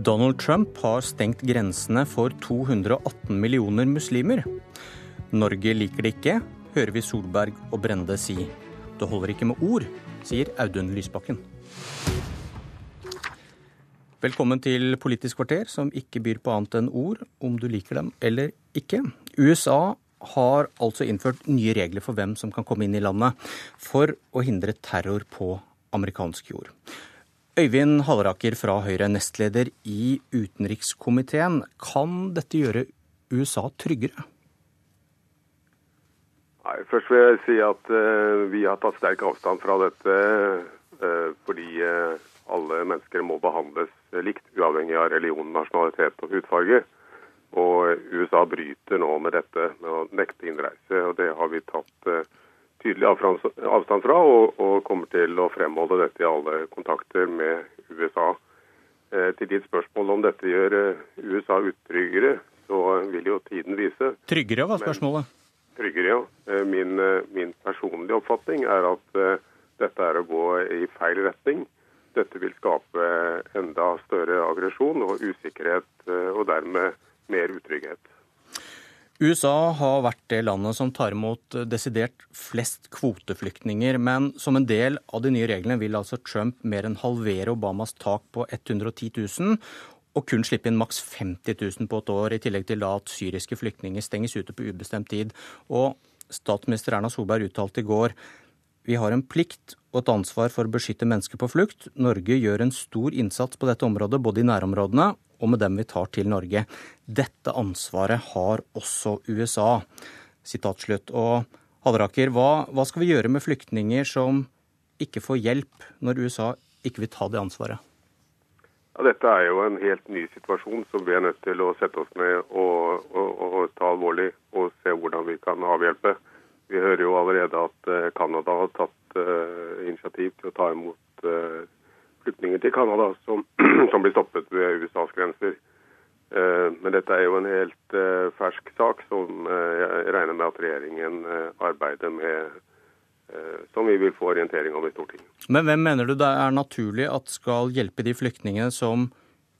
Donald Trump har stengt grensene for 218 millioner muslimer. Norge liker det ikke, hører vi Solberg og Brende si. Det holder ikke med ord, sier Audun Lysbakken. Velkommen til Politisk kvarter, som ikke byr på annet enn ord, om du liker dem eller ikke. USA har altså innført nye regler for hvem som kan komme inn i landet, for å hindre terror på amerikansk jord. Øyvind Halleraker fra Høyre, nestleder i utenrikskomiteen. Kan dette gjøre USA tryggere? Nei, Først vil jeg si at uh, vi har tatt sterk avstand fra dette uh, fordi uh, alle mennesker må behandles likt, uavhengig av religion, nasjonalitet og hudfarge. Og USA bryter nå med dette med å nekte innreise, og det har vi tatt tydelig avstand fra, og, og, kommer til å fremholde dette i alle kontakter med USA. Eh, til ditt spørsmål om dette gjør eh, USA utryggere, så vil jo tiden vise. Tryggere var spørsmålet? Men, tryggere, ja. Eh, min, min, personlige oppfatning er at dette er å gå i feil retning. Dette vil skape enda større aggresjon og usikkerhet, og dermed mer utrygghet. USA har vært det landet som tar imot desidert flest kvoteflyktninger, men som en del av de nye reglene vil altså Trump mer enn halvere Obamas tak på 110 000, og kun slippe inn maks 50 000 på et år, i tillegg til at syriske flyktninger stenges ute på ubestemt tid. Og statsminister Erna Solberg uttalte i går vi har en plikt og et ansvar for å beskytte mennesker på flukt. Norge gjør en stor innsats på dette området, både i nærområdene og med dem vi tar til Norge. Dette ansvaret har også USA. Sitat slutt. Og Halleraker, hva, hva skal vi gjøre med flyktninger som ikke får hjelp når USA ikke vil ta det ansvaret? Ja, dette er jo en helt ny situasjon som vi er nødt til å sette oss ned og, og, og ta alvorlig og se hvordan vi kan avhjelpe. Vi hører jo allerede at Canada har tatt uh, initiativ til å ta imot uh, flyktninger til Canada som, som, blir stoppet ved USAs grenser. Eh, men dette er jo en helt eh, fersk sak som eh, jeg regner med at regjeringen arbeider med, som vi vil få orientering om i Stortinget. Men hvem mener du det er naturlig at skal hjelpe de flyktningene som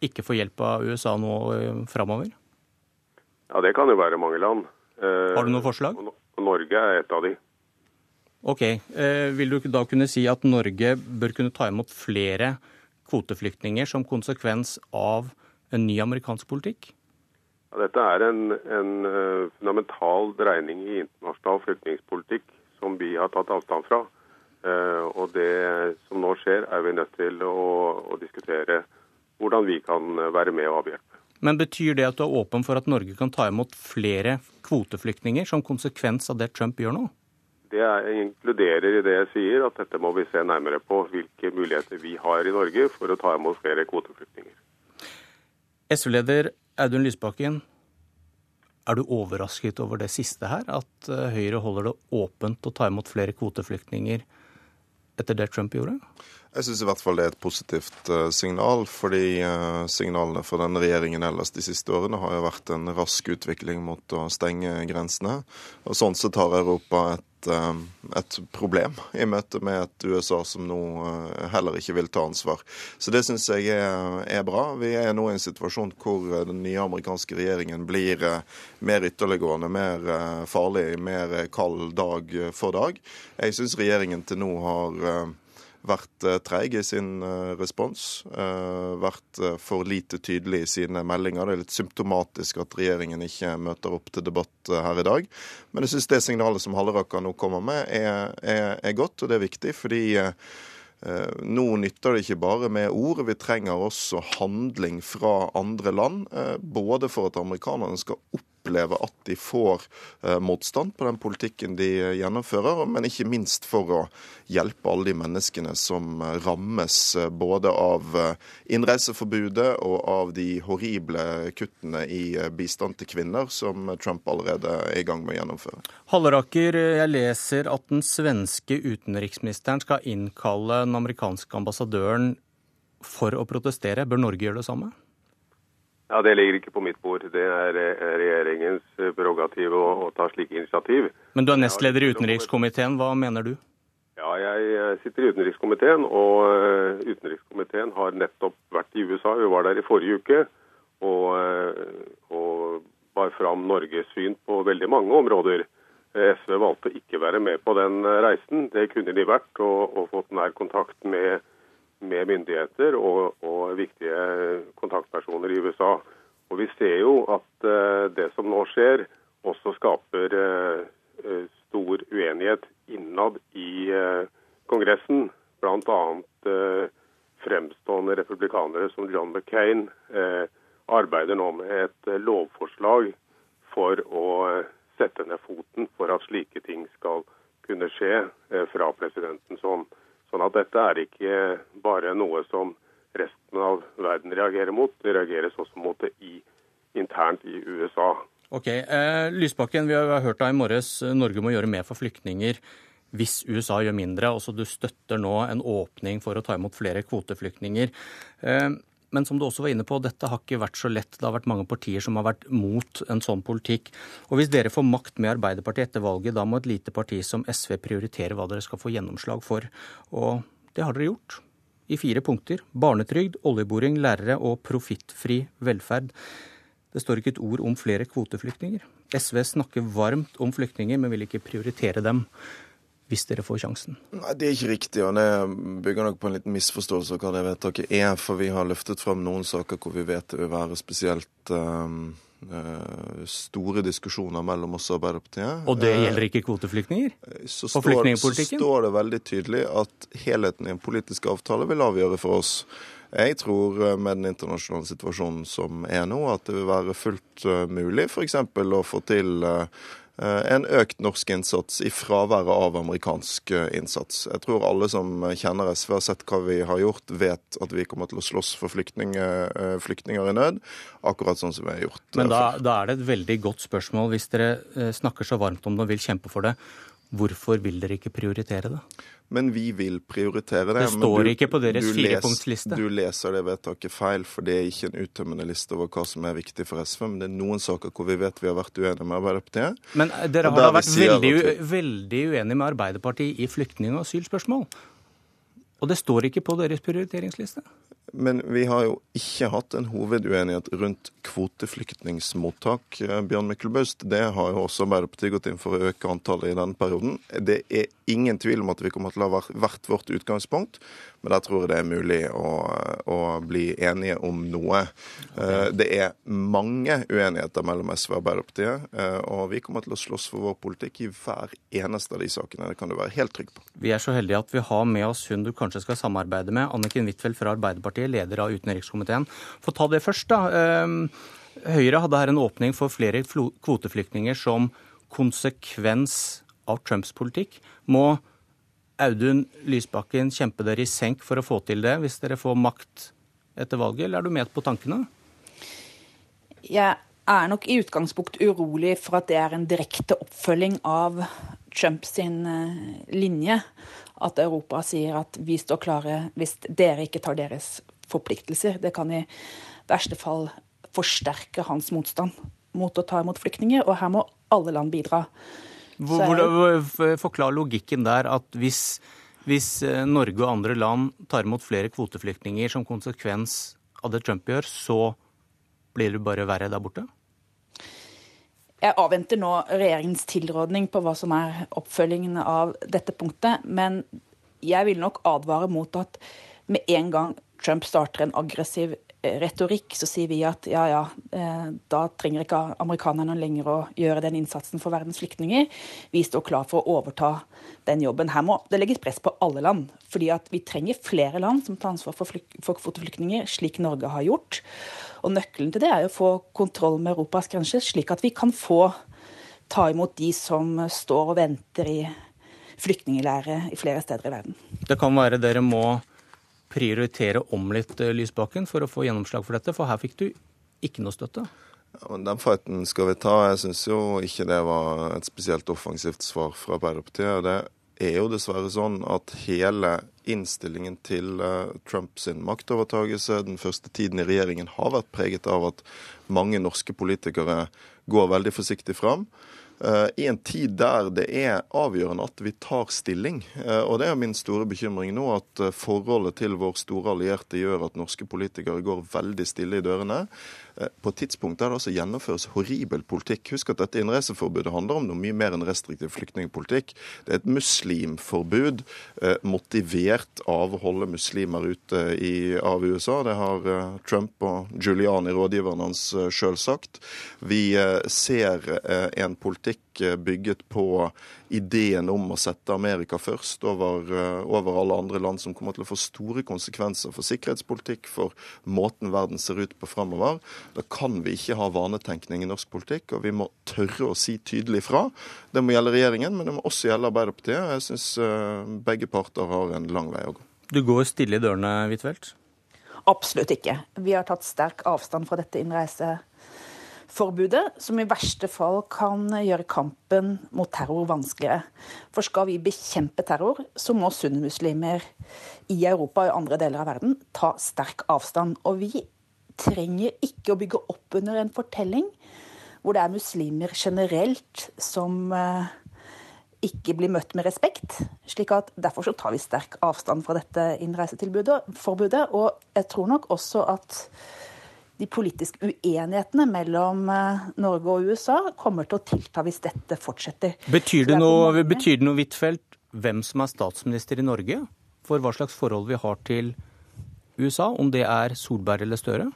ikke får hjelp av USA nå framover? Ja, det kan jo være mange land. Har du noen forslag? Norge er et av de. Ok. Eh, vil du da kunne si at Norge bør kunne ta imot flere kvoteflyktninger som konsekvens av en ny amerikansk politikk? Ja, dette er en, en uh, fundamental dreining i internasjonal flyktningpolitikk som vi har tatt avstand fra. Uh, og det som nå skjer, er vi nødt til å, å diskutere hvordan vi kan være med og avhjelpe. Men Betyr det at du er åpen for at Norge kan ta imot flere kvoteflyktninger som konsekvens av det Trump gjør nå? Det inkluderer i det jeg sier at dette må vi se nærmere på hvilke muligheter vi har i Norge for å ta imot flere kvoteflyktninger. SV-leder Audun Lysbakken, er du overrasket over det siste her? At eh, Høyre holder det åpent å ta imot flere kvoteflyktninger etter det Trump gjorde? Jeg syns i hvert fall det er et positivt uh, signal, fordi uh, signalene fra denne regjeringen ellers de siste årene har jo vært en rask utvikling mot å stenge grensene. Og sånn sett har Europa et, uh, et problem i møte med et USA som nå heller ikke vil ta ansvar. Så det syns jeg er, er, bra. Vi er nå i en situasjon hvor den nye amerikanske regjeringen blir mer ytterliggående, mer farlig, mer kald dag for dag. Jeg syns regjeringen til nå har vært uh, treig i sin uh, respons. Uh, vært for lite tydelig i sine meldinger. Det er litt symptomatisk at regjeringen ikke møter opp til debatt her i dag. Men jeg syns det signalet som Halleraker nå kommer med, er, er, er, godt, og det er viktig. fordi nå nytter det ikke bare med ord, vi trenger også handling fra andre land. Både for at amerikanerne skal opp oppleve at de får eh, motstand på den politikken de gjennomfører, men ikke minst for å hjelpe alle de menneskene som eh, rammes eh, både av innreiseforbudet og av de horrible kuttene i bistand til kvinner som Trump allerede er i gang med å gjennomføre. Halleraker, jeg leser at den svenske utenriksministeren skal innkalle den amerikanske ambassadøren for å protestere. Bør Norge gjøre det samme? Ja, Det ligger ikke på mitt bord. Det er regjeringens prerogativ å, å ta slike initiativ. Men du er nestleder i utenrikskomiteen. Hva mener du? Ja, jeg sitter i utenrikskomiteen, og utenrikskomiteen har nettopp vært i USA. Vi var der i forrige uke og, og bar fram Norges syn på veldig mange områder. SV valgte ikke være med på den reisen. Det kunne de vært, og, og fått nær kontakt med, med myndigheter og, og, viktige kontaktpersoner i USA. Og Vi ser jo at uh, det som nå skjer, også skaper uh, stor uenighet innad i Kongressen. Bl.a. Fremstående republikanere som John McCain arbeider nå med et lovforslag for å sette ned foten for at slike ting skal kunne skje eh, fra presidentens hånd. Sånn at dette er ikke bare noe som resten av verden reagerer mot, det reageres også mot det i, internt i USA. Ok, eh, Lysbakken, vi har hørt deg i morges. Norge må gjøre mer for flyktninger hvis USA gjør mindre. Også du støtter nå en åpning for å ta imot flere kvoteflyktninger. Eh, men som du også var inne på, dette har ikke vært så lett. Det har vært mange partier som har vært mot en sånn politikk. Og hvis dere får makt med Arbeiderpartiet etter valget, da må et lite parti som SV prioritere hva dere skal få gjennomslag for. Og det har dere gjort. I fire punkter. Barnetrygd, oljeboring, lærere og profittfri velferd. Det står ikke et ord om flere kvoteflyktninger. SV snakker varmt om flyktninger, men vil ikke prioritere dem hvis dere får sjansen? Nei, Det er ikke riktig, og det bygger nok på en liten misforståelse av hva det vedtaket er. For vi har løftet frem noen saker hvor vi vet det vil være spesielt um, store diskusjoner mellom oss og Arbeiderpartiet. Og det gjelder ikke kvoteflyktninger? Så står, så står det veldig tydelig at helheten i en politisk avtale vil avgjøre for oss. Jeg tror med den internasjonale situasjonen som er nå, at det vil være fullt mulig f.eks. å få til Eh, en økt norsk innsats i fraværet av amerikansk eh, innsats. Jeg tror alle som kjenner SV, har sett hva vi har gjort, vet at vi kommer til å slåss for flyktninger, eh, flyktninger i nød, akkurat sånn som vi har gjort. Men da, da, er det et veldig godt spørsmål, hvis dere snakker så varmt om det og vil kjempe for det. Hvorfor vil dere ikke prioritere det? Men vi vil prioritere det. Det står du, ikke på deres firepunktsliste. Du leser det vedtaket feil, for det er ikke en uttømmende liste over hva som er viktig for SV. Men det er noen saker hvor vi vet vi har vært uenige med Arbeiderpartiet. Men eh, dere har da vært veldig, veldig uenige med Arbeiderpartiet i flyktning- og asylspørsmål. Og det står ikke på deres prioriteringsliste. Men vi har jo ikke hatt en hoveduenighet rundt kvoteflyktningsmottak. Eh, Bjørn Myklebust, det har jo også Arbeiderpartiet gått inn for å øke antallet i denne perioden. Det er ingen tvil om at vi kommer til å ha vært vårt utgangspunkt, men der tror jeg det er mulig å, å bli enige om noe. Det er mange uenigheter mellom SV og Arbeiderpartiet, eh, og vi kommer til å slåss for vår politikk i hver eneste av de sakene. Det kan du være helt trygg på. Vi er så heldige at vi har med oss hun du kanskje skal samarbeide med, Anniken Huitfeldt fra Arbeiderpartiet, leder av utenrikskomiteen. Få ta det først, da. Ehm, Høyre hadde her en åpning for flere kvoteflyktninger som konsekvens av Trumps politikk. Må Audun Lysbakken kjempe dere i senk for å få til det, hvis dere får makt etter valget, eller er du med på tankene? Jeg er nok i utgangspunkt urolig for at det er en direkte oppfølging av Trumps eh, linje. At Europa sier at vi står klare hvis dere ikke tar deres forpliktelser. Det kan i verste fall forsterke hans motstand mot å ta imot flyktninger, og her må alle land bidra. Hvor, Forklar logikken der at hvis, hvis, eh, Norge og andre land tar imot flere kvoteflyktninger som konsekvens av det Trump gjør, så blir det bare verre der borte? Jeg avventer nå regjeringens tilrådning på hva som er oppfølgingen av dette punktet. Men jeg vil nok advare mot at med en gang Trump starter en aggressiv retorikk, så sier vi at ja, ja, eh, da trenger ikke amerikanerne lenger å gjøre den innsatsen for verdens flyktninger. Vi står klar for å overta den jobben. Her må det legges press på alle land. fordi at vi trenger flere land som tar ansvar for, kvoteflyktninger, slik Norge har gjort. Og nøkkelen til det er å få kontroll med Europas grenser, slik at vi kan få ta imot de som står og venter i flyktningleirer i flere steder i verden. Det kan være dere må prioritere om litt, eh, Lysbakken, for å få gjennomslag for dette? For her fikk du ikke noe støtte. Ja, men Den fighten skal vi ta. Jeg syns jo ikke det var et spesielt offensivt svar fra Arbeiderpartiet. Det er jo dessverre sånn at hele innstillingen til uh, Trumps maktovertagelse den første tiden i regjeringen har vært preget av at mange norske politikere går veldig forsiktig fram. I en tid der det er avgjørende at vi tar stilling. Og det er min store bekymring nå, at forholdet til vår store allierte gjør at norske politikere går veldig stille i dørene. Eh, på tidspunkt der det altså gjennomføres horribel politikk. Husk at dette innreiseforbudet handler om noe mye mer enn restriktiv flyktningpolitikk. Det er et muslimforbud eh, motivert av å holde muslimer ute i, av USA. Det har eh, Trump og Giuliani, rådgiveren hans, sjøl sagt. Vi ser en politikk bygget på ideen om å sette Amerika først over, over, alle andre land, som kommer til å få store konsekvenser for sikkerhetspolitikk, for måten verden ser ut på fremover. Da kan vi ikke ha vanetenkning i norsk politikk, og vi må tørre å si tydelig fra. Det må gjelde regjeringen, men det må også gjelde Arbeiderpartiet. Jeg syns eh, begge parter har en lang vei å gå. Du går stille i dørene, Huitfeldt? Absolutt ikke. Vi har tatt sterk avstand fra dette innreiseforbudet, som i verste fall kan gjøre kampen mot terror vanskeligere. For skal vi bekjempe terror, så må sunnimuslimer i Europa og andre deler av verden ta sterk avstand. Og vi trenger ikke å bygge opp under en fortelling hvor det er muslimer generelt som eh, ikke blir møtt med respekt. slik at Derfor så tar vi sterk avstand fra dette innreiseforbudet. Og jeg tror nok også at de politiske uenighetene mellom eh, Norge og USA kommer til å tilta hvis dette fortsetter. Betyr det, noe, betyr det noe, Huitfeldt, hvem som er statsminister i Norge? For hva slags forhold vi har til USA, om det er Solberg eller Støre?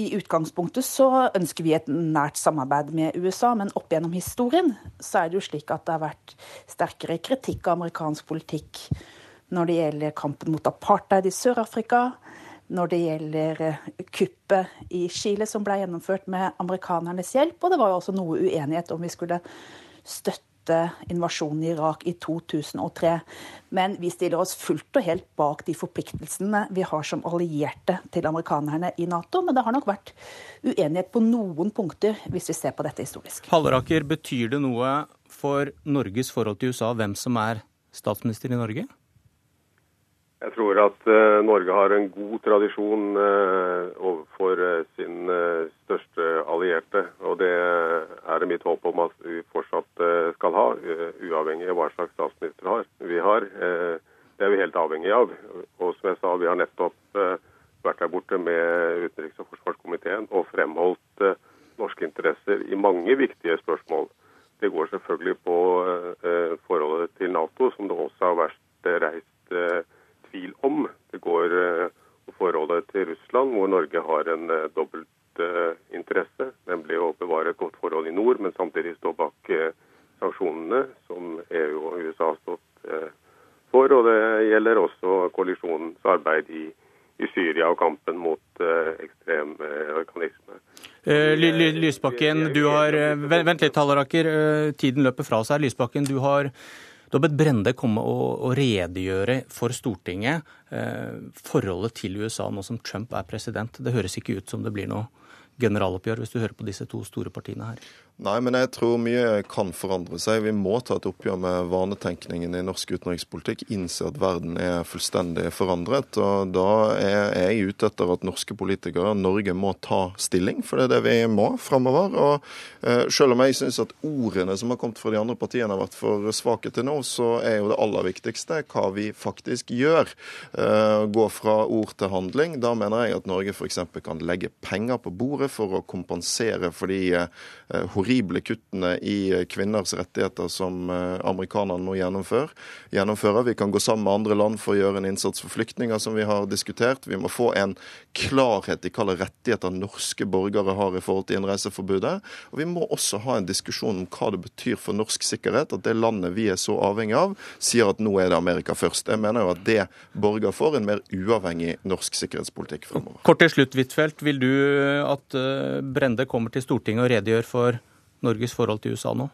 I utgangspunktet så ønsker vi et nært samarbeid med USA, men opp gjennom historien så er det jo slik at det har vært sterkere kritikk av amerikansk politikk når det gjelder kampen mot apartheid i Sør-Afrika, når det gjelder eh, kuppet i Chile som ble gjennomført med amerikanernes hjelp, og det var jo også noe uenighet om vi skulle støtte invasjonen i Irak i 2003. Men vi stiller oss fullt og helt bak de forpliktelsene vi har som allierte til amerikanerne i Nato. Men det har nok vært uenighet på noen punkter, hvis vi ser på dette historisk. Halleraker, betyr det noe for Norges forhold til USA hvem som er statsminister i Norge? Jeg tror at uh, Norge har en god tradisjon uh, overfor uh, sin største allierte. Og det er det mitt håp om at vi fortsatt skal ha, uavhengig av hva slags statsminister vi har. det er vi helt avhengig av. Og som jeg sa, vi har nettopp vært der borte med utenriks- og forsvarskomiteen og fremholdt norske interesser i mange viktige spørsmål. Det går selvfølgelig på forholdet til Nato, som det også har vært reist tvil om. Det går på eh, forholdet til Russland, hvor Norge har en eh, dobbelt eh, interesse, nemlig å bevare et godt forhold i nord, men samtidig stå bak sanksjonene som EU og USA har stått for. Og det gjelder også koalisjonens arbeid i, i Syria og kampen mot ekstrem organisme. Lysbakken, du har Vent litt, Halleraker. Tiden løper fra seg. Lysbakken, du har du bør Brende komme og, og redegjøre for Stortinget eh, forholdet til USA nå som Trump er president. Det høres ikke ut som det blir noe generaloppgjør, hvis du hører på disse to store partiene her. Nei, men jeg tror mye kan forandre seg. Vi må ta et oppgjør med vanetenkningen i norsk utenrikspolitikk. Innse at verden er fullstendig forandret. Og da er jeg ute etter at norske politikere, Norge, må ta stilling. For det er det vi må framover. Og uh, selv om jeg syns at ordene som har kommet fra de andre partiene har vært for svake til nå, så er jo det aller viktigste hva vi faktisk gjør. Uh, gå fra ord til handling. Da mener jeg at Norge f.eks. kan legge penger på bordet for å kompensere for de uh, horrible kuttene i kvinners rettigheter som eh, amerikanerne nå gjennomfører. Vi kan gå sammen med andre land for å gjøre en innsats for flyktninger, som vi har diskutert. Vi må få en klarhet i hvilke rettigheter norske borgere har i forhold til innreiseforbudet. Og vi må også ha en diskusjon om hva det betyr for norsk sikkerhet at det landet vi er så avhengig av, sier at nå er det Amerika først. Jeg mener jo at det borger for en mer uavhengig norsk sikkerhetspolitikk fremover. Kort til slutt, Huitfeldt. Vil du at eh, Brende kommer til Stortinget og redegjør for Norges forhold til USA nå?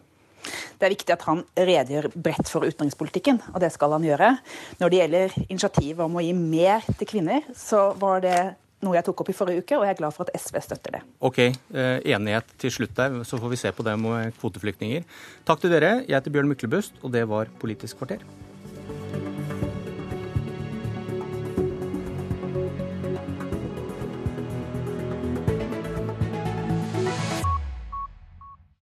Det er viktig at han redegjør bredt for utenrikspolitikken, og det skal han gjøre. Når det gjelder initiativet om å gi mer til kvinner, så var det noe jeg tok opp i forrige uke, og jeg er glad for at SV støtter det. Ok, eh, Enighet til slutt der, så får vi se på det med kvoteflyktninger. Takk til dere. Jeg heter Bjørn Myklebust, og det var Politisk kvarter.